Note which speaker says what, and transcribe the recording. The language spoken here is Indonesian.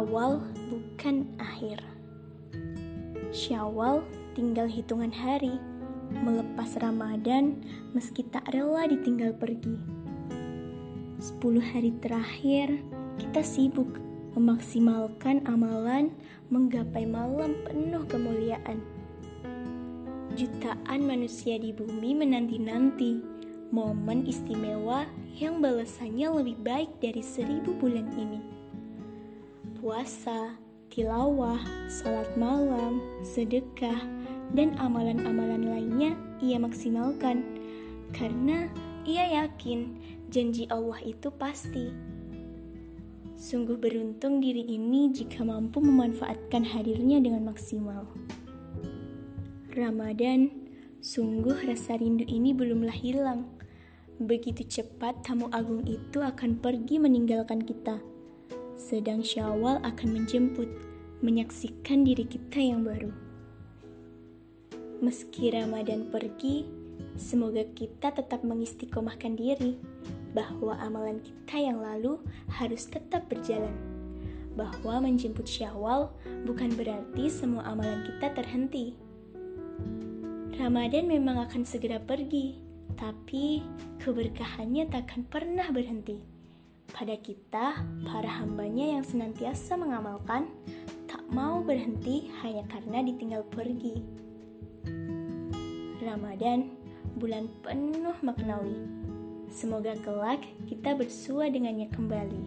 Speaker 1: akan akhir. Syawal tinggal hitungan hari, melepas Ramadan meski tak rela ditinggal pergi. Sepuluh hari terakhir, kita sibuk memaksimalkan amalan menggapai malam penuh kemuliaan. Jutaan manusia di bumi menanti-nanti momen istimewa yang balasannya lebih baik dari seribu bulan ini. Puasa, tilawah, salat malam, sedekah, dan amalan-amalan lainnya ia maksimalkan karena ia yakin janji Allah itu pasti. Sungguh beruntung diri ini jika mampu memanfaatkan hadirnya dengan maksimal. Ramadan, sungguh rasa rindu ini belumlah hilang. Begitu cepat tamu agung itu akan pergi meninggalkan kita. Sedang Syawal akan menjemput, menyaksikan diri kita yang baru. Meski Ramadan pergi, semoga kita tetap mengistiqomahkan diri bahwa amalan kita yang lalu harus tetap berjalan. Bahwa menjemput Syawal bukan berarti semua amalan kita terhenti. Ramadan memang akan segera pergi, tapi keberkahannya takkan pernah berhenti. Pada kita, para hambanya yang senantiasa mengamalkan, tak mau berhenti hanya karena ditinggal pergi. Ramadan, bulan penuh maknawi. Semoga kelak kita bersua dengannya kembali.